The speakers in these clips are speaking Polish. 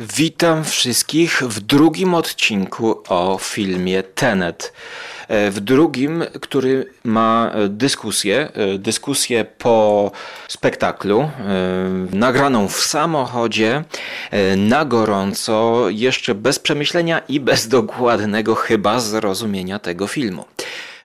Witam wszystkich w drugim odcinku o filmie Tenet. E, w drugim, który ma e, dyskusję, e, dyskusję po spektaklu, nagraną w samochodzie, na gorąco, jeszcze bez przemyślenia i bez dokładnego chyba zrozumienia tego filmu.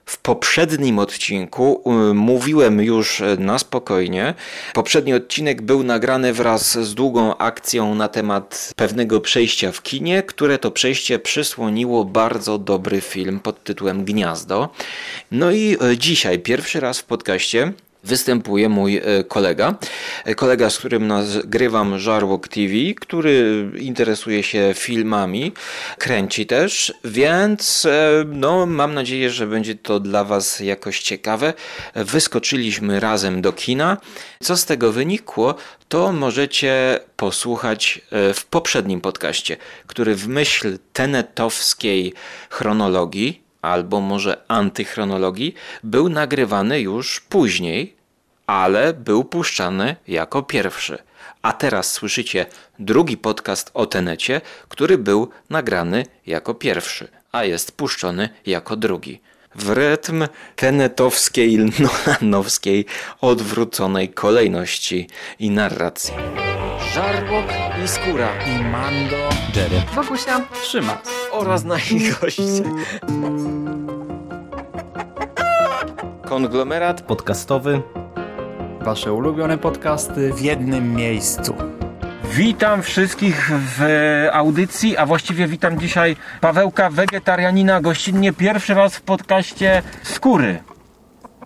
W poprzednim odcinku y, mówiłem już y, na spokojnie. Poprzedni odcinek był nagrany wraz z długą akcją na temat pewnego przejścia w kinie, które to przejście przysłoniło bardzo dobry film pod tytułem Gniazdo. No i y, dzisiaj pierwszy raz w podcaście występuje mój e, kolega. E, kolega, z którym nagrywam Żarłok TV, który interesuje się filmami, kręci też, więc e, no, mam nadzieję, że będzie to dla Was jakoś ciekawe. Wyskoczyliśmy razem do kina. Co z tego wynikło, to możecie posłuchać w poprzednim podcaście, który w myśl tenetowskiej chronologii albo może antychronologii, był nagrywany już później, ale był puszczany jako pierwszy. A teraz słyszycie drugi podcast o Tenecie, który był nagrany jako pierwszy, a jest puszczony jako drugi. W rytm tenetowskiej, nolanowskiej, odwróconej kolejności i narracji. Żarłok i Skóra i Mando, Jerry, Bogusia, Trzyma oraz nasi goście. Konglomerat podcastowy. Wasze ulubione podcasty w jednym miejscu. Witam wszystkich w audycji, a właściwie witam dzisiaj Pawełka, wegetarianina, gościnnie pierwszy raz w podcaście Skóry.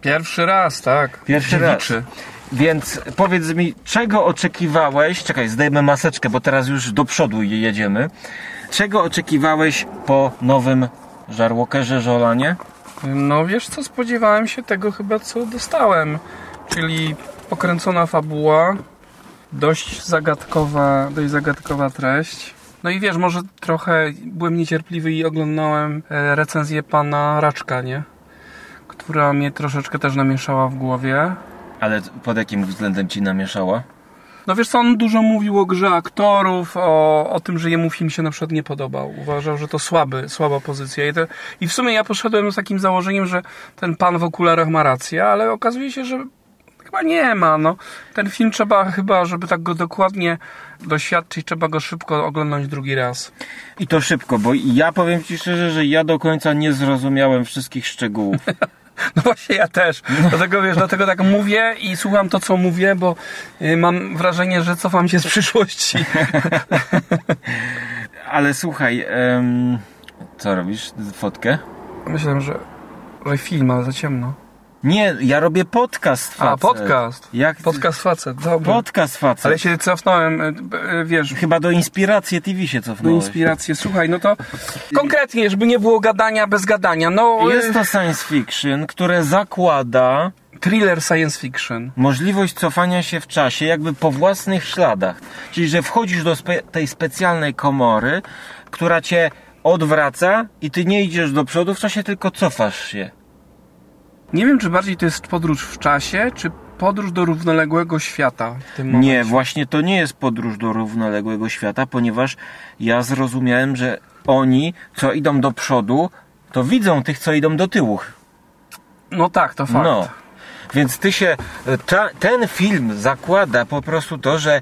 Pierwszy raz, tak. Pierwszy raz. liczy. Więc powiedz mi, czego oczekiwałeś? Czekaj, zdejmę maseczkę, bo teraz już do przodu jedziemy. Czego oczekiwałeś po nowym Żarłokerze Żolanie? No wiesz co, spodziewałem się tego chyba co dostałem. Czyli pokręcona fabuła, dość zagadkowa, dość zagadkowa treść. No i wiesz, może trochę byłem niecierpliwy i oglądałem e, recenzję pana Raczka, nie? Która mnie troszeczkę też namieszała w głowie. Ale pod jakim względem ci namieszała? No wiesz co, on dużo mówił o grze aktorów, o, o tym, że jemu film się na przykład nie podobał. Uważał, że to słaby, słaba pozycja. I, to, I w sumie ja poszedłem z takim założeniem, że ten pan w okularach ma rację, ale okazuje się, że chyba nie ma. No. Ten film trzeba chyba, żeby tak go dokładnie doświadczyć, trzeba go szybko oglądać drugi raz. I to szybko, bo ja powiem ci szczerze, że ja do końca nie zrozumiałem wszystkich szczegółów. No właśnie ja też. Dlatego wiesz, dlatego tak mówię i słucham to, co mówię, bo y, mam wrażenie, że cofam się z przyszłości. Ale słuchaj, em, co robisz? Fotkę? Myślałem, że, że film, ale za ciemno. Nie, ja robię podcast facet. A, podcast. Jak Podcast facet, dobra. Podcast facet. Ale się cofnąłem, e, e, wiesz, Chyba do Inspiracji TV się do cofnąłeś. inspiracji. Słuchaj, no to konkretnie, żeby nie było gadania bez gadania. No, Jest e, to science fiction, które zakłada thriller science fiction. możliwość cofania się w czasie jakby po własnych śladach. Czyli, że wchodzisz do spe tej specjalnej komory, która cię odwraca i ty nie idziesz do przodu w czasie, tylko cofasz się. Nie wiem, czy bardziej to jest podróż w czasie, czy podróż do równoległego świata. Nie, właśnie to nie jest podróż do równoległego świata, ponieważ ja zrozumiałem, że oni, co idą do przodu, to widzą tych, co idą do tyłu. No tak, to fakt. No. Więc ty się. Ta, ten film zakłada po prostu to, że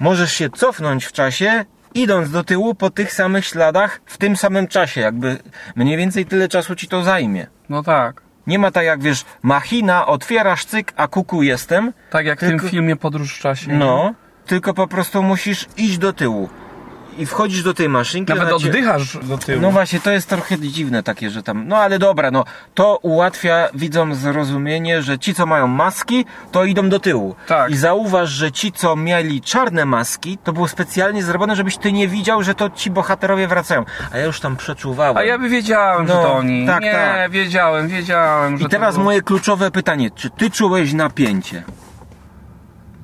możesz się cofnąć w czasie, idąc do tyłu po tych samych śladach w tym samym czasie. Jakby mniej więcej tyle czasu ci to zajmie. No tak. Nie ma tak jak wiesz, machina, otwierasz cyk, a kuku jestem. Tak jak w Tylko- tym filmie Podróż w czasie. No, tylko po prostu musisz iść do tyłu. I wchodzisz do tej maszynki. Nawet cię- oddychasz do tyłu. No właśnie, to jest trochę dziwne takie, że tam. No ale dobra, no to ułatwia widzom zrozumienie, że ci, co mają maski, to idą do tyłu. Tak. I zauważ, że ci, co mieli czarne maski, to było specjalnie zrobione, żebyś ty nie widział, że to ci bohaterowie wracają. A ja już tam przeczuwałem. A ja by wiedziałem, że No, to oni. tak, nie, tak. wiedziałem, wiedziałem, że I teraz było... moje kluczowe pytanie, czy ty czułeś napięcie?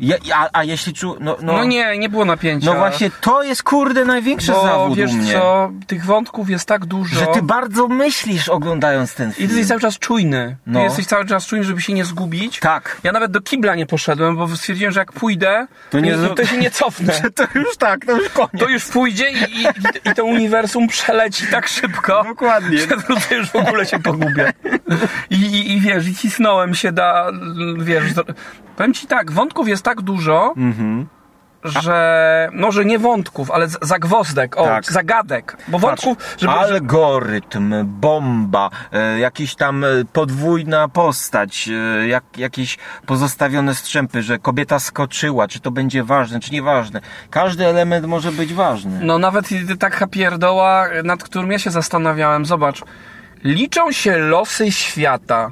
Je, a, a jeśli czu... No, no, No, nie, nie było napięcia. No właśnie, to jest kurde największy bo zawód wiesz mnie. co, tych wątków jest tak dużo. Że ty bardzo myślisz oglądając ten I film. ty jesteś cały czas czujny. Ty No. jesteś cały czas czujny, żeby się nie zgubić. Tak. Ja nawet do kibla nie poszedłem, bo stwierdziłem, że jak pójdę, To to, nie zo- to się nie cofnę. To już tak, to już koniec. To już pójdzie i, i, i to uniwersum przeleci tak szybko, Dokładnie. że to już w ogóle się pogubię. I, i, i wiesz, i cisnąłem się da, wiesz, powiem ci tak, wątków jest tak dużo, Mhm. że, no, że nie wątków, ale zagwozdek, o, Tak. zagadek, bo wątków, żeby, żeby Algorytm, bomba, e, jakiś tam e, podwójna postać, e, jak, jakieś pozostawione strzępy, że kobieta skoczyła, czy to będzie ważne, czy nieważne. Każdy element może być ważny. No nawet taka pierdoła, nad którym ja się zastanawiałem. Zobacz, liczą się losy świata,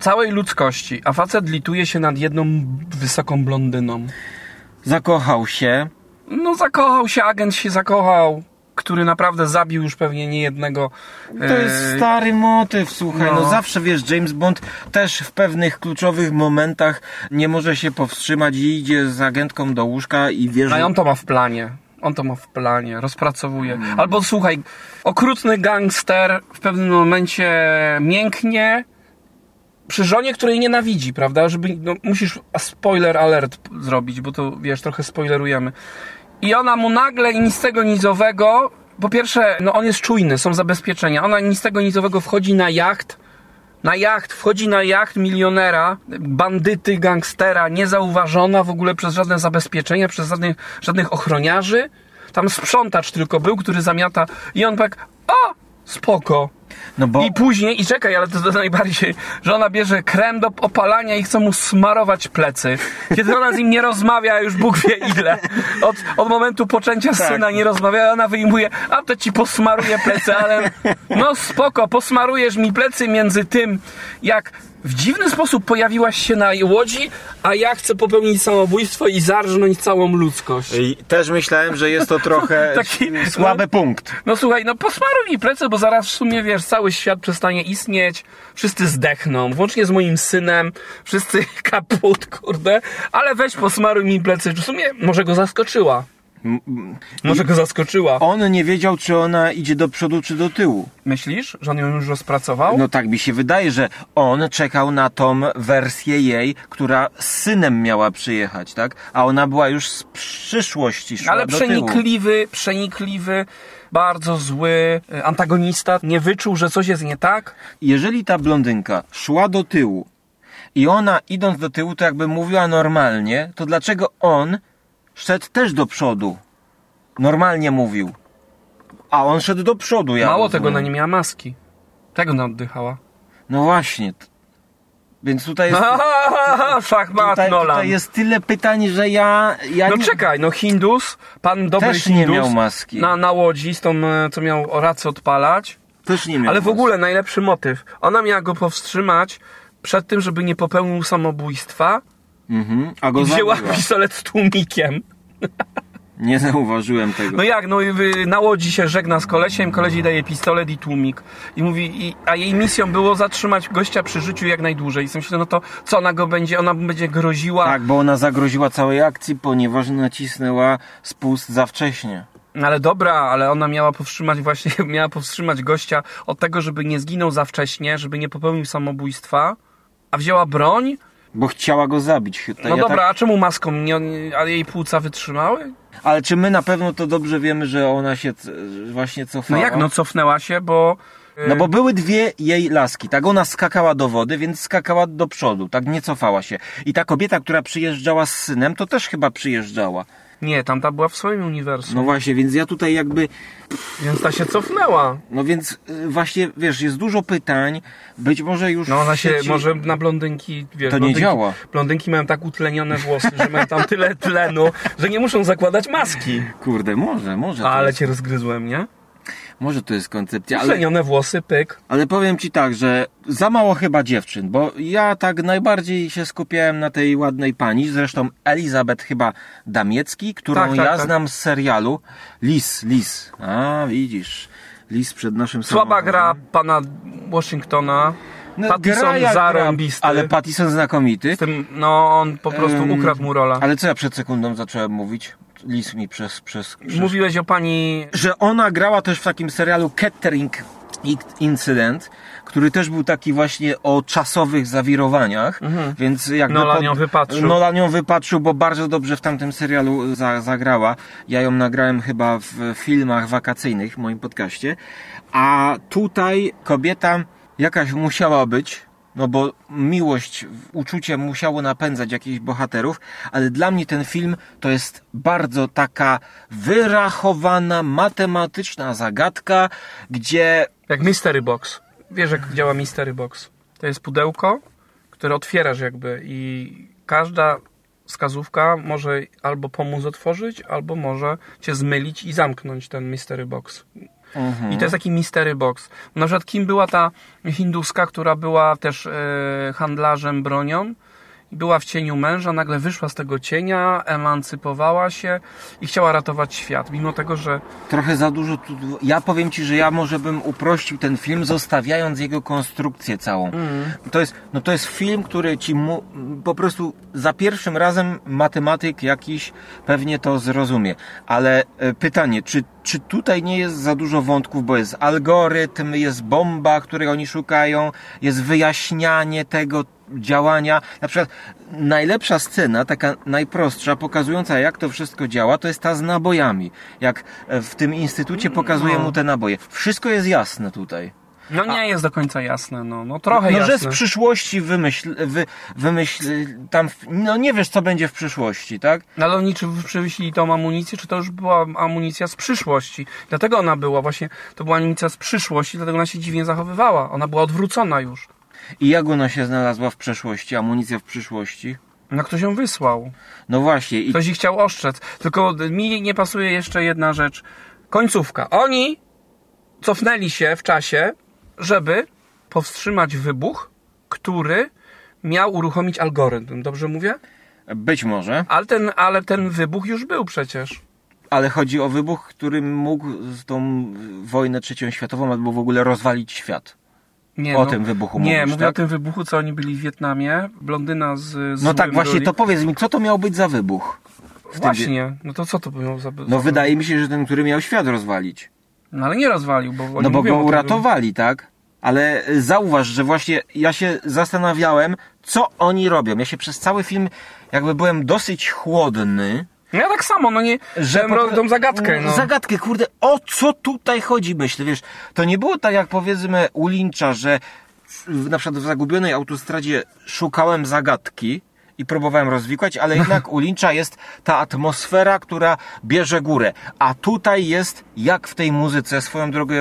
całej ludzkości, a facet lituje się nad jedną wysoką blondyną. Zakochał się, No zakochał się, agent się zakochał, który naprawdę zabił już pewnie niejednego. To jest stary motyw, słuchaj, no. no. zawsze wiesz, James Bond też w pewnych kluczowych momentach nie może się powstrzymać i idzie z agentką do łóżka i wie, No i że... on to ma w planie. On to ma w planie, rozpracowuje. Albo słuchaj, okrutny gangster w pewnym momencie mięknie przy żonie, której nienawidzi, prawda? Żeby, no, musisz spoiler alert zrobić, bo to wiesz, trochę spoilerujemy. I ona mu nagle i nic z tego nizowego, po pierwsze, no on jest czujny, są zabezpieczenia. Ona nic z tego nizowego wchodzi na jacht, na jacht, wchodzi na jacht milionera, bandyty, gangstera, niezauważona w ogóle przez żadne zabezpieczenia, przez żadnych, żadnych ochroniarzy. Tam sprzątacz tylko był, który zamiata i on tak, o, spoko. No bo... I później, i czekaj, ale to, to najbardziej, że ona bierze krem do opalania i chce mu smarować plecy. Kiedy ona z nim nie rozmawia, już Bóg wie ile. Od, od momentu poczęcia Tak. syna nie rozmawia, ona wyjmuje, a to ci posmaruję plecy, ale no spoko, posmarujesz mi plecy między tym, jak w dziwny sposób pojawiłaś się na łodzi, a ja chcę popełnić samobójstwo i zarżnąć całą ludzkość. I też myślałem, że jest to trochę Taki- słaby punkt. No słuchaj, no posmaruj mi plecy, bo zaraz w sumie, wiesz, cały świat przestanie istnieć, wszyscy zdechną, włącznie z moim synem, wszyscy kaput, kurde, ale weź posmaruj mi plecy, w sumie może go zaskoczyła. Może go zaskoczyła. On nie wiedział, czy ona idzie do przodu, czy do tyłu. Myślisz, że on ją już rozpracował? No tak mi się wydaje, że on czekał na tą wersję jej, która z synem miała przyjechać, tak? A ona była już z przyszłości, szła ale do tyłu. przenikliwy, przenikliwy, bardzo zły y, antagonista, nie wyczuł, że coś jest nie tak. Jeżeli ta blondynka szła do tyłu i ona idąc do tyłu to jakby mówiła normalnie, to dlaczego on szedł też do przodu? Normalnie mówił. A on szedł do przodu, ja Mało rozumiem. tego, ona nie miała maski. Tego ona oddychała. No właśnie. Więc tutaj jest, Szachmat tutaj, Nolan. tutaj jest tyle pytań, że ja... ja No nie- czekaj, no Hindus, pan dobry Też nie Hindus miał maski. Na, na łodzi, z tą, e, co miał rację odpalać. Też nie miał Ale w maski. ogóle najlepszy motyw. Ona miała go powstrzymać przed tym, żeby nie popełnił samobójstwa Mhm. A go i wzięła zabiła. pistolet z tłumikiem. Nie zauważyłem tego. No jak, no i na łodzi się żegna z kolesiem, koleś jej daje pistolet i tłumik. I mówi, i, a jej misją było zatrzymać gościa przy życiu jak najdłużej. I sobie myślę, no to co ona go będzie, ona będzie groziła. Tak, bo ona zagroziła całej akcji, ponieważ nacisnęła spust za wcześnie. No Ale dobra, ale ona miała powstrzymać właśnie, miała powstrzymać gościa od tego, żeby nie zginął za wcześnie, żeby nie popełnił samobójstwa, a wzięła broń? Bo chciała go zabić. No ja dobra, tak- a czemu maską nie, a jej płuca wytrzymały? Ale czy my na pewno to dobrze wiemy, że ona się właśnie No cofała? jak, no cofnęła się, bo... y, No bo były dwie jej laski, tak? Ona skakała do wody, więc skakała do przodu, tak? Nie cofała się. I ta kobieta, która przyjeżdżała z synem, to też chyba przyjeżdżała. Nie, tamta była w swoim uniwersum, No właśnie, więc ja tutaj jakby... więc ta się cofnęła. No więc y, właśnie, wiesz, jest dużo pytań, być może już... No ona się, sieci- może na blondynki, wiesz, To nie blondynki, działa. blondynki mają tak utlenione włosy, że mają tam tyle tlenu, że nie muszą zakładać maski. Kurde, może, może Ale jest, cię rozgryzłem, nie? Może to jest koncepcja, ale... Utlenione włosy, pyk. Ale powiem ci tak, że za mało chyba dziewczyn, bo ja tak najbardziej się skupiałem na tej ładnej pani, zresztą Elizabeth chyba Damiecki, którą Tak, tak, ja tak. znam z serialu Lis, Lis. A, widzisz. Lis przed naszym Słaba samochodem. gra pana Washingtona. No, Pattison gra zarąbisty. Ale Pattison znakomity. Z tym, no on po prostu ukradł mu rola. Ale co ja przed sekundą zacząłem mówić? Lis mi przez... przez, przez... Mówiłeś o pani... Że ona grała też w takim serialu Catering Incident, który też był taki właśnie o czasowych zawirowaniach, więc jakby... Mhm. Nolan ją wypatrzył. Nolan ją wypatrzył, bo bardzo dobrze w tamtym serialu za, zagrała. Ja ją nagrałem chyba w filmach wakacyjnych w moim podcaście. A tutaj kobieta jakaś musiała być, no bo miłość, uczucie musiało napędzać jakichś bohaterów, ale dla mnie ten film to jest bardzo taka wyrachowana, matematyczna zagadka, gdzie Jak Mystery Box. Wiesz, jak działa Mystery Box? To jest pudełko, które otwierasz jakby i każda wskazówka może albo pomóc otworzyć, albo może cię zmylić i zamknąć ten Mystery Box. I to jest taki Mystery Box. Na przykład kim była ta hinduska, która była też e, handlarzem bronią była w cieniu męża, nagle wyszła z tego cienia, emancypowała się i chciała ratować świat, mimo tego, że trochę za dużo tu... Ja powiem Ci, że ja może bym uprościł ten film, zostawiając jego konstrukcję całą. To, jest, no to jest film, który Ci mu, po prostu za pierwszym razem matematyk jakiś pewnie to zrozumie. Ale e, pytanie, czy, czy tutaj nie jest za dużo wątków, bo jest algorytm, jest bomba, której oni szukają, jest wyjaśnianie tego działania. Na przykład najlepsza scena, taka najprostsza, pokazująca jak to wszystko działa, to jest ta z nabojami. Jak e, w tym instytucie pokazuje No. mu te naboje. Wszystko jest jasne tutaj. no nie jest do końca jasne, no, no trochę No, jasne. że z przyszłości wymyśl, wy, wymyśl, tam, w- no nie wiesz co będzie w przyszłości, tak? No ale oni czy przywieźli tą amunicję, czy to już była amunicja z przyszłości. Dlatego ona była właśnie, to była amunicja z przyszłości, dlatego ona się dziwnie zachowywała. Ona była odwrócona już. I jak ona się znalazła w przeszłości, amunicja w przyszłości? No ktoś ją wysłał. No właśnie, i Ktoś ich chciał oszczec. Tylko mi nie pasuje jeszcze jedna rzecz. Końcówka. Oni cofnęli się w czasie, żeby powstrzymać wybuch, który miał uruchomić algorytm. Dobrze mówię? być może, Ale ten, ale ten wybuch już był przecież. ale chodzi o wybuch, który mógł z tą wojnę trzecią światową albo w ogóle rozwalić świat. Nie, O no, tym wybuchu Nie, mówisz, mówię tak? o tym wybuchu, co oni byli w Wietnamie. Blondyna z, z No tak, właśnie to powiedz mi, co to miał być za wybuch? Właśnie, no to co to było za... No za- wydaje mi się, że ten, który miał świat rozwalić. No ale nie rozwalił, bo No bo go tym, uratowali, tak? Ale y, zauważ, że właśnie ja się zastanawiałem, co oni robią. Ja się przez cały film jakby byłem dosyć chłodny, No ja tak samo, no nie... Że po- tą zagadkę, no. Zagadkę, kurde, o co tutaj chodzi, myślę, wiesz, to nie było tak jak powiedzmy u Lyncha, że na przykład w Zagubionej Autostradzie szukałem zagadki i próbowałem rozwikłać, ale jednak u Lyncha jest ta atmosfera, która bierze górę. A tutaj jest, jak w tej muzyce, swoją drogą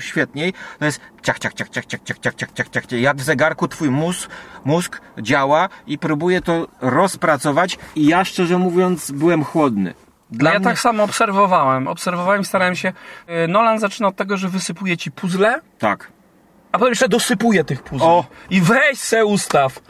świetniej, to jest ciach, ciach, ciach, ciach, ciach, ciach, ciach, ciach, ciach, ciach, ciach. Jak w zegarku twój mózg, mózg działa i próbuje to rozpracować i ja szczerze mówiąc byłem chłodny. Dla ja mnie... tak samo obserwowałem. Obserwowałem, starałem się... y, Nolan zaczyna od tego, że wysypuje ci puzzle, Tak. a potem jeszcze dosypuje tych puzli. O! I weź se ustaw.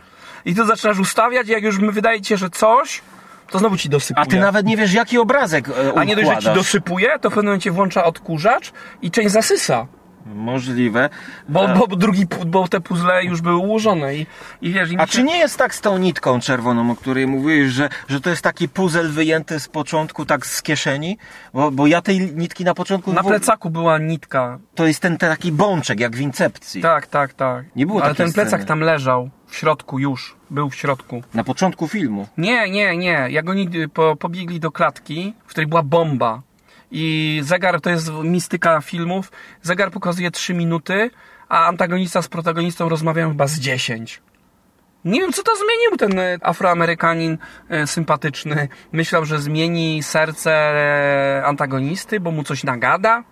I ty zaczynasz ustawiać, jak już wydaje ci się, że coś, to znowu ci dosypuje. A ty nawet nie wiesz, jaki obrazek e, A nie dość, że ci dosypuje, to w pewnym momencie włącza odkurzacz i część zasysa. Możliwe. Bo, E, bo, drugi, bo te puzzle już były ułożone i, i wiesz... I A się- czy nie jest tak z tą nitką czerwoną, o której mówiłeś, że, że to jest taki puzzle wyjęty z początku, tak z kieszeni? Bo, bo ja tej nitki na początku... Na plecaku była nitka. To jest ten, ten taki bączek, jak w Incepcji. Tak, tak, tak. Nie było Ale ten plecak sceny. tam leżał. W środku już. Był w środku. Na początku filmu. Nie, nie, nie. Jak oni y, po, pobiegli do klatki, w której była bomba. I zegar, to jest mistyka filmów, zegar pokazuje 3 minuty, a antagonista z protagonistą rozmawiają chyba z 10. Nie wiem, co to zmienił ten e, afroamerykanin e, sympatyczny. Myślał, że zmieni serce antagonisty, bo mu coś nagada,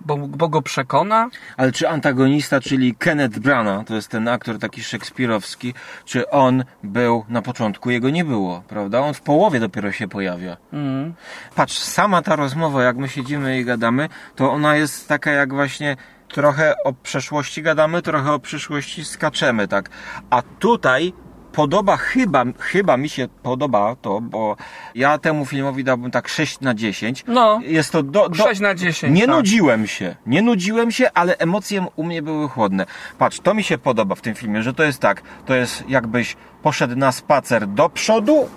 bo, bo go przekona. Ale czy antagonista, czyli Kenneth Branagh, to jest ten aktor taki szekspirowski, czy on był na początku? Jego nie było, prawda? On w połowie dopiero się pojawia. Mm. Patrz, sama ta rozmowa, jak my siedzimy i gadamy, to ona jest taka jak właśnie trochę o przeszłości gadamy, trochę o przyszłości skaczemy, tak. A tutaj podoba, chyba, chyba mi się podoba to, bo ja temu filmowi dałbym tak 6 na 10. No. Jest to do, do... 6 na 10. Nie tak. nudziłem się, nie nudziłem się, ale emocje u mnie były chłodne. Patrz, to mi się podoba w tym filmie, że to jest tak, to jest jakbyś poszedł na spacer do przodu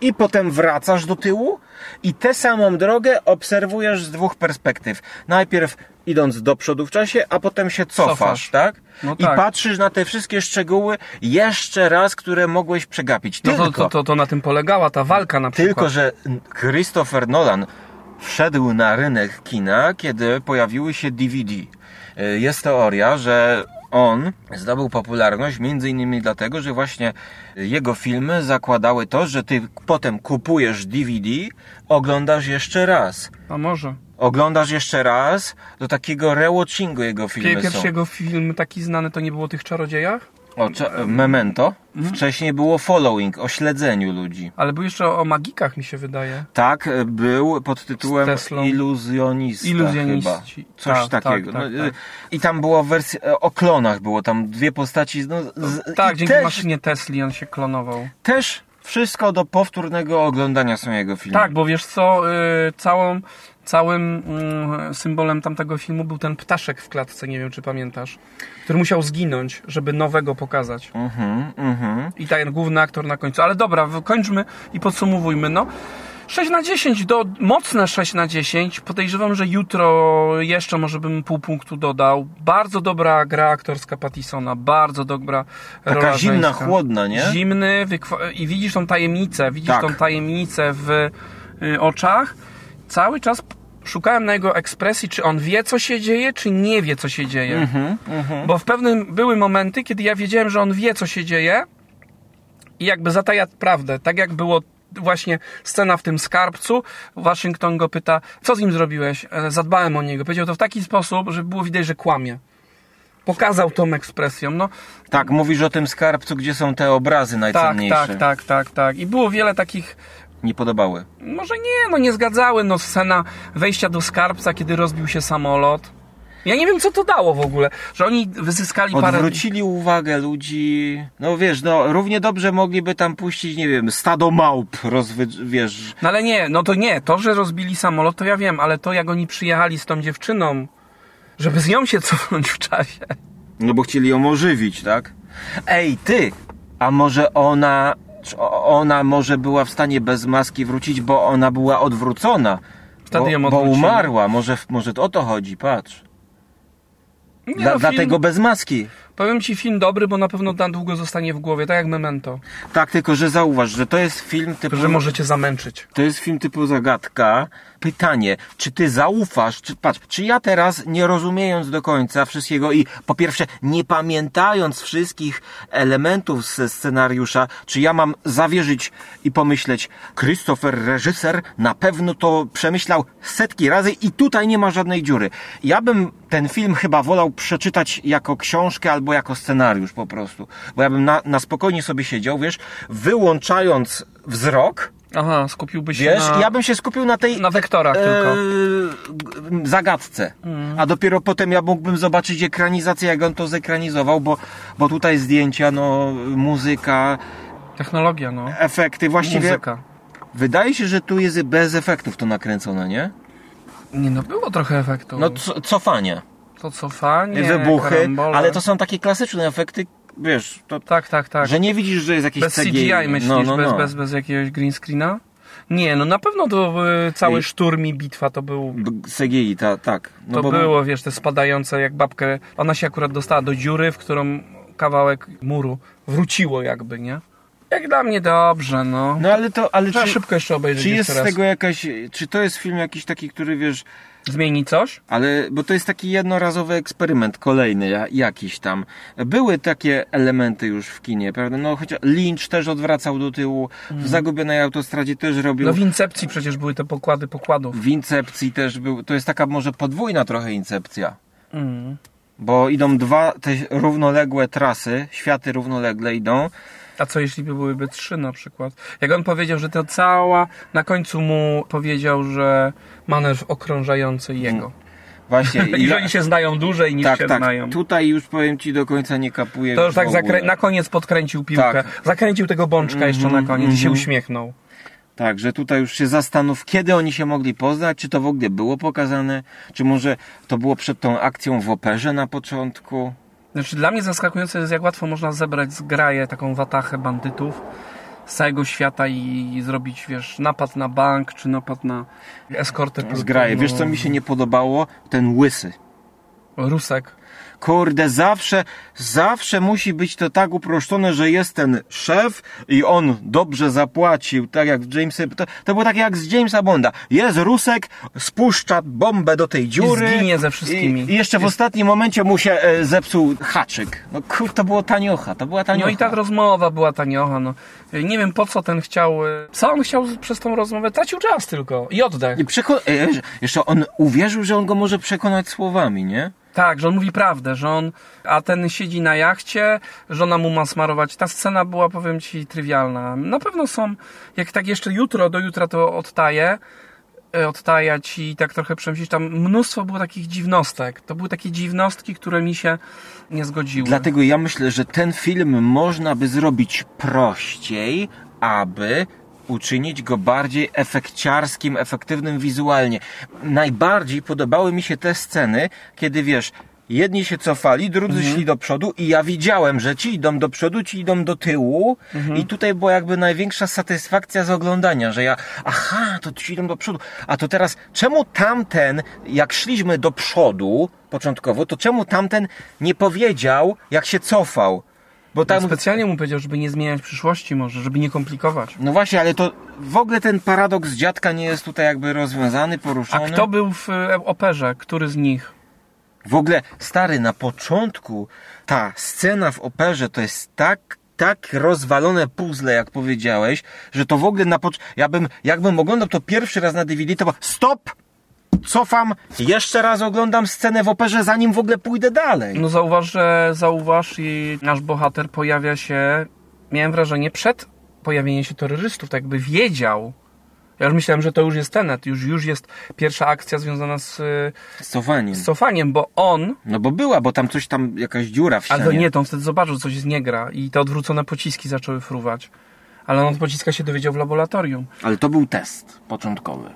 i potem wracasz do tyłu i tę samą drogę obserwujesz z dwóch perspektyw. Najpierw idąc do przodu w czasie, a potem się cofasz, Cofasz. tak? No I tak. patrzysz na te wszystkie szczegóły jeszcze raz, które mogłeś przegapić. No Tylko, to, to, to, to na tym polegała ta walka na przykład. tylko, że Christopher Nolan wszedł na rynek kina, kiedy pojawiły się DVD. Y, Jest teoria, że on zdobył popularność między innymi dlatego, że właśnie jego filmy zakładały to, że ty potem kupujesz DVD, oglądasz jeszcze raz. A może. Oglądasz jeszcze raz, do takiego rewatchingu jego filmy Pierwszy są. jego film taki znany to nie było o tych czarodziejach? O, Memento. Mhm. Wcześniej było Following, o śledzeniu ludzi. Ale był jeszcze o, o magikach mi się wydaje. Tak, e, był pod tytułem. Iluzjonista chyba. Coś Tak, takiego. tak, no, tak, e, I tam była wersja, e, o klonach było, tam dwie postaci. No, z, Tak, dzięki też, maszynie Tesli on się klonował. też wszystko do powtórnego oglądania są jego filmy. Tak, bo wiesz co, y, całą, całym mm, symbolem tamtego filmu był ten ptaszek w klatce, nie wiem czy pamiętasz, który musiał zginąć, żeby nowego pokazać. Mhm, mhm. I ten główny aktor na końcu. Ale dobra, kończmy i podsumowujmy. No, 6 na 10, do, mocne 6 na 10. Podejrzewam, że jutro jeszcze może bym pół punktu dodał. Bardzo dobra gra aktorska Pattisona, bardzo dobra Taka rola zimna, żeńska. chłodna, nie? Zimny wykwa- i widzisz tą tajemnicę, widzisz Tak. tą tajemnicę w y, oczach. Cały czas szukałem na jego ekspresji, czy on wie, co się dzieje, czy nie wie, co się dzieje. Mhm, mhm. Bo w pewnym były momenty, kiedy ja wiedziałem, że on wie, co się dzieje i jakby zataja prawdę. Tak jak było właśnie scena w tym skarbcu. Waszyngton go pyta, co z nim zrobiłeś? E, Zadbałem o niego. Powiedział to w taki sposób, że było widać, że kłamie. Pokazał tą ekspresją. No, Tak, mówisz o tym skarbcu, gdzie są te obrazy tak, najcenniejsze. tak, tak, tak, tak. I było wiele takich Nie podobały. może nie, no nie zgadzały. No scena wejścia do skarbca, kiedy rozbił się samolot. Ja nie wiem, co to dało w ogóle, że oni wyzyskali parę... Odwrócili uwagę ludzi. No wiesz, no równie dobrze mogliby tam puścić, nie wiem, stado małp, rozwy... wiesz. No ale nie, no to nie, to, że rozbili samolot, to ja wiem, ale to jak oni przyjechali z tą dziewczyną, żeby z nią się cofnąć w czasie. No bo chcieli ją ożywić, tak? Ej, ty! A może ona. Ona może była w stanie bez maski wrócić, bo ona była odwrócona. Wtedy bo, ją bo odwrócili. umarła. Może, może o to chodzi, patrz. Nie, Dla, no, dlatego bez maski. Powiem ci, film dobry, bo na pewno na długo zostanie w głowie, tak jak Memento. Tak, tylko że zauważ, że to jest film typu. Że możecie zamęczyć. To jest film typu zagadka. Pytanie, czy ty zaufasz, czy patrz, czy ja teraz nie rozumiejąc do końca wszystkiego i po pierwsze nie pamiętając wszystkich elementów ze scenariusza, czy ja mam zawierzyć i pomyśleć, Christopher reżyser na pewno to przemyślał setki razy i tutaj nie ma żadnej dziury. Ja bym ten film chyba wolał przeczytać jako książkę albo jako scenariusz po prostu. Bo ja bym na, na spokojnie sobie siedział, wiesz, wyłączając wzrok, Aha, skupiłbyś się Wiesz, na, ja bym się skupił na tej na wektorach tylko. e, g- zagadce. A dopiero potem ja mógłbym zobaczyć ekranizację, jak on to zekranizował, bo, bo tutaj zdjęcia, no, muzyka, Technologia, no. efekty. Właściwie Muzyka. wydaje się, że tu jest bez efektów to nakręcone, nie? Nie no, było trochę efektu. No, co, cofanie, to cofanie, wybuchy, karambole. ale to są takie klasyczne efekty, wiesz, to, Tak, tak, tak. że nie widzisz, że jest jakiś Bez CGI. CGI myślisz, no, no, Bez, no. bez, bez jakiegoś green screena? Nie, no na pewno to y, cały szturm i bitwa to był... CGI, ta, tak. No To bo- było, wiesz, te spadające jak babkę. Ona się akurat dostała do dziury, w którą kawałek muru wróciło jakby, nie? Jak dla mnie dobrze, no. No ale to, ale Trzeba czy, szybko jeszcze obejrzeć czy jest z tego jakaś, czy to jest film jakiś taki, który wiesz, Zmieni coś? Ale, bo to jest taki jednorazowy eksperyment, kolejny ja- jakiś tam. Były takie elementy już w kinie, prawda? No chociaż Lynch też odwracał do tyłu, w Zagubionej Autostradzie też robił, No w Incepcji przecież były te pokłady pokładów. w Incepcji też był, to jest taka może podwójna trochę Incepcja. Mm. Bo idą dwa te równoległe trasy, światy równolegle idą. A co jeśli by byłyby trzy na przykład? Jak on powiedział, że to cała... Na końcu mu powiedział, że manewr okrążający jego. Właśnie. I że oni się znają dłużej niż tak, się tak. znają. Tutaj już powiem ci do końca nie kapuję. To już tak zakrę- na koniec podkręcił piłkę. Tak. Zakręcił tego bączka jeszcze na koniec i się mhm. uśmiechnął. Tak, że tutaj już się zastanów, kiedy oni się mogli poznać, czy to w ogóle było pokazane, czy może to było przed tą akcją w operze na początku. Znaczy dla mnie zaskakujące jest, jak łatwo można zebrać zgraję, taką watachę bandytów z całego świata i, i zrobić, wiesz, napad na bank, czy napad na eskortę. Zgraje. Wiesz, co mi się nie podobało? Ten łysy. Rusek. Kurde, zawsze, zawsze musi być to tak uproszczone, że jest ten szef i on dobrze zapłacił, tak jak w to, to było tak jak z Jamesa Bonda. Jest Rusek, spuszcza bombę do tej dziury. zginie ze wszystkimi. I, i jeszcze w ostatnim momencie mu się e, zepsuł haczyk. No kur, to było taniocha, to była taniocha. No i ta rozmowa była taniocha, no. Nie wiem po co ten chciał, y, co on chciał przez tą rozmowę, tracił czas tylko i oddech. I przeko- e, jeszcze on uwierzył, że on go może przekonać słowami, nie? Tak, że on mówi prawdę, że on, a ten siedzi na jachcie, żona mu ma smarować. Ta scena była, powiem ci, trywialna. Na pewno są, jak tak jeszcze jutro, do jutra to odtaję, e, odtajać i tak trochę przemyśleć, tam mnóstwo było takich dziwnostek. To były takie dziwnostki, które mi się nie zgodziły. Dlatego ja myślę, że ten film można by zrobić prościej, aby uczynić go bardziej efekciarskim, efektywnym wizualnie. Najbardziej podobały mi się te sceny, kiedy wiesz, jedni się cofali, drudzy szli do przodu i ja widziałem, że ci idą do przodu, ci idą do tyłu i tutaj była jakby największa satysfakcja z oglądania, że ja, aha, to ci idą do przodu, a to teraz, czemu tamten, jak szliśmy do przodu początkowo, to czemu tamten nie powiedział, jak się cofał? Bo tam, Specjalnie mu powiedział, żeby nie zmieniać przyszłości może, żeby nie komplikować. no właśnie, ale to w ogóle ten paradoks dziadka nie jest tutaj jakby rozwiązany, A poruszony. kto był w e, operze? Który z nich? W ogóle, stary, na początku ta scena w operze to jest tak, tak rozwalone puzzle, jak powiedziałeś, że to w ogóle na początku, ja bym, jakbym oglądał to pierwszy raz na DVD, to było stop! Cofam, jeszcze raz oglądam scenę w operze, zanim w ogóle pójdę dalej. No zauważ, że zauważ i nasz bohater pojawia się, miałem wrażenie, przed pojawieniem się terrorystów, tak jakby wiedział. Ja już myślałem, że to już jest Tenet, już, już jest pierwsza akcja związana z, Z cofaniem. z cofaniem, bo on, No bo była, bo tam coś tam, jakaś dziura w ścianie. ale nie, to on wtedy zobaczył, coś jest nie gra i te odwrócone pociski zaczęły fruwać. Ale on od pociska się dowiedział w laboratorium. Ale to był test początkowy.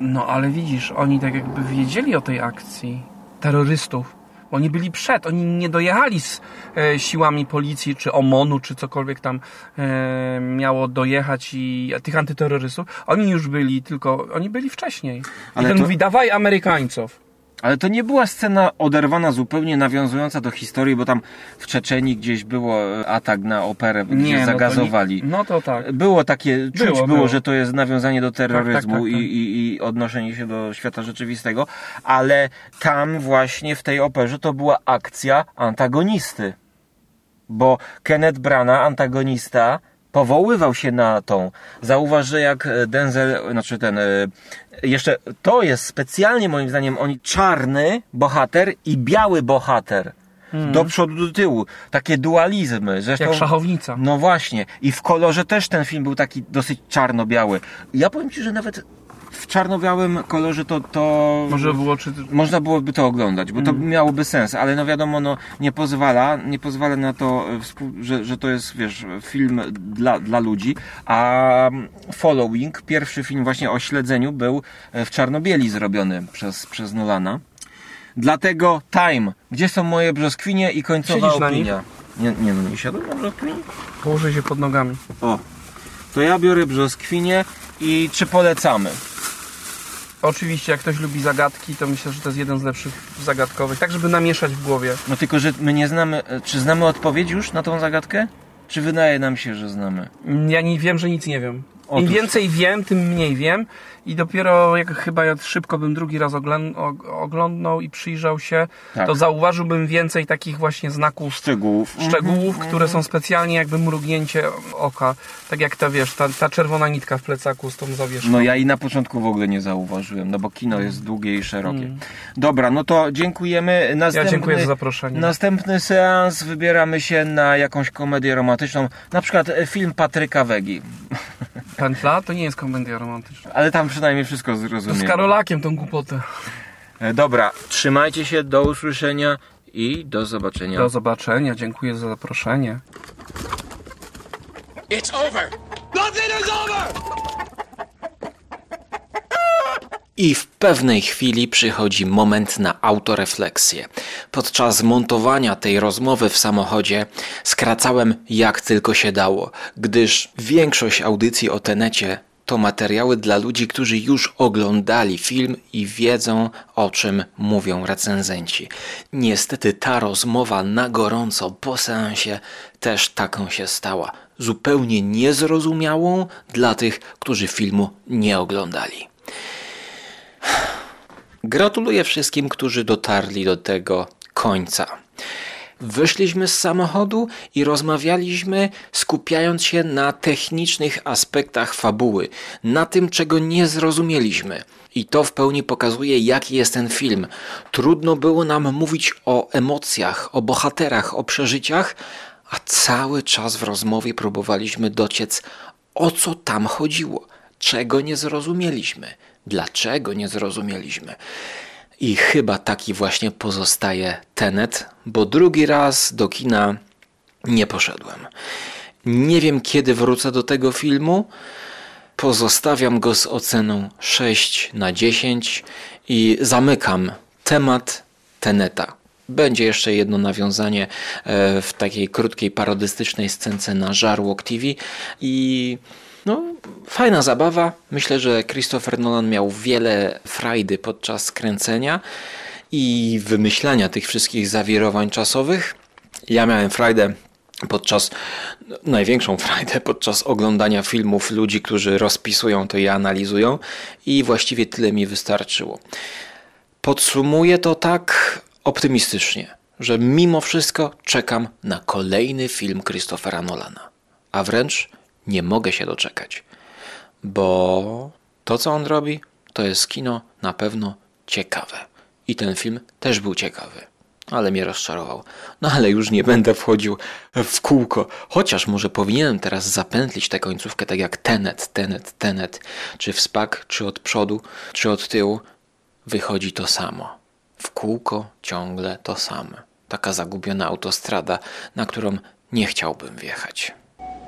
No ale widzisz, oni tak jakby wiedzieli o tej akcji terrorystów. Oni byli przed, oni nie dojechali z e, siłami policji, czy OMON-u, czy cokolwiek tam e, miało dojechać i tych antyterrorystów. Oni już byli, tylko oni byli wcześniej. I Ale ten to- mówi, dawaj Amerykańców. Ale to nie była scena oderwana zupełnie, nawiązująca do historii, bo tam w Czeczeni gdzieś było e, atak na operę, gdzie no to zagazowali. nie- No to tak. Było takie, czuć było, Było, że to jest nawiązanie do terroryzmu Tak, tak, tak, tak. I, i, i odnoszenie się do świata rzeczywistego, ale tam właśnie w tej operze to była akcja antagonisty. Bo Kenneth Brana, antagonista, powoływał się na tą. Zauważ, że jak Denzel, znaczy ten, e, jeszcze to jest specjalnie moim zdaniem, oni czarny bohater i biały bohater. Do przodu, do tyłu. Takie dualizmy. Zresztą, Jak szachownica. no właśnie. I w kolorze też ten film był taki dosyć czarno-biały. Ja powiem Ci, że nawet w czarno-białym kolorze to, to Może było, czy... można byłoby to oglądać, bo to Mm. miałoby sens, ale no wiadomo, no nie pozwala, nie pozwala na to, e, że, że to jest, wiesz, film dla, dla ludzi, a mm, Following, pierwszy film właśnie o śledzeniu był e, w czarno-bieli zrobiony przez, przez Nolana. Dlatego Time, gdzie są moje brzoskwinie i końcowa Siedzisz opinia. Nie, nie no, nie siadłem na brzoskwinie. Położy się pod nogami. O, to ja biorę brzoskwinie i czy polecamy? Oczywiście, jak ktoś lubi zagadki, to myślę, że to jest jeden z lepszych zagadkowych. Tak, żeby namieszać w głowie. No tylko, że my nie znamy, e, czy znamy odpowiedź już na tą zagadkę? Czy wydaje nam się, że znamy? Ja nie wiem, że nic nie wiem. Im Otóż. więcej wiem, tym mniej wiem. I dopiero jak chyba ja szybko bym drugi raz oglądnął i przyjrzał się, Tak. to zauważyłbym więcej takich właśnie znaków, Szczegółów. szczegółów, które są specjalnie jakby mrugnięcie oka. Tak jak ta, wiesz, ta, ta czerwona nitka w plecaku z tą zawieszką. No ja i na początku w ogóle nie zauważyłem, no bo kino jest długie i szerokie. Dobra, no to dziękujemy. Ja Następny, dziękuję za zaproszenie. Następny seans wybieramy się na jakąś komedię romantyczną, na przykład film Patryka Wegi. Pętla to nie jest komedia romantyczna. Ale tam przynajmniej wszystko To z. Karolakiem tą głupotę. E, Dobra, trzymajcie się, do usłyszenia i do zobaczenia. Do zobaczenia, dziękuję za zaproszenie. It's over. Nothing is over. I w pewnej chwili przychodzi moment na autorefleksję. Podczas montowania tej rozmowy w samochodzie skracałem jak tylko się dało, gdyż większość audycji o Tenecie to materiały dla ludzi, którzy już oglądali film i wiedzą o czym mówią recenzenci. Niestety ta rozmowa na gorąco po seansie też taką się stała. Zupełnie niezrozumiałą dla tych, którzy filmu nie oglądali. Gratuluję wszystkim, którzy dotarli do tego końca. Wyszliśmy z samochodu i rozmawialiśmy, skupiając się na technicznych aspektach fabuły, na tym, czego nie zrozumieliśmy. I to w pełni pokazuje, jaki jest ten film. Trudno było nam mówić o emocjach, o bohaterach, o przeżyciach, a cały czas w rozmowie próbowaliśmy dociec, o co tam chodziło, czego nie zrozumieliśmy, dlaczego nie zrozumieliśmy. I chyba taki właśnie pozostaje Tenet, bo drugi raz do kina nie poszedłem. Nie wiem kiedy wrócę do tego filmu. Pozostawiam go z oceną 6 na 10 i zamykam temat Teneta. Będzie jeszcze jedno nawiązanie e, w takiej krótkiej parodystycznej scence na Żarłok TV i no, fajna zabawa. Myślę, że Christopher Nolan miał wiele frajdy podczas kręcenia i wymyślania tych wszystkich zawirowań czasowych. Ja miałem frajdę podczas, no, największą frajdę podczas oglądania filmów ludzi, którzy rozpisują to i analizują i właściwie tyle mi wystarczyło. Podsumuję to tak optymistycznie, że mimo wszystko czekam na kolejny film Christophera Nolana, a wręcz nie mogę się doczekać, bo to co on robi, to jest kino na pewno ciekawe. I ten film też był ciekawy, ale mnie rozczarował. No ale już nie będę wchodził w kółko, chociaż może powinienem teraz zapętlić tę końcówkę tak jak Tenet, Tenet, Tenet, czy w spak, czy od przodu, czy od tyłu, wychodzi to samo. W kółko ciągle to samo. Taka zagubiona autostrada, na którą nie chciałbym wjechać.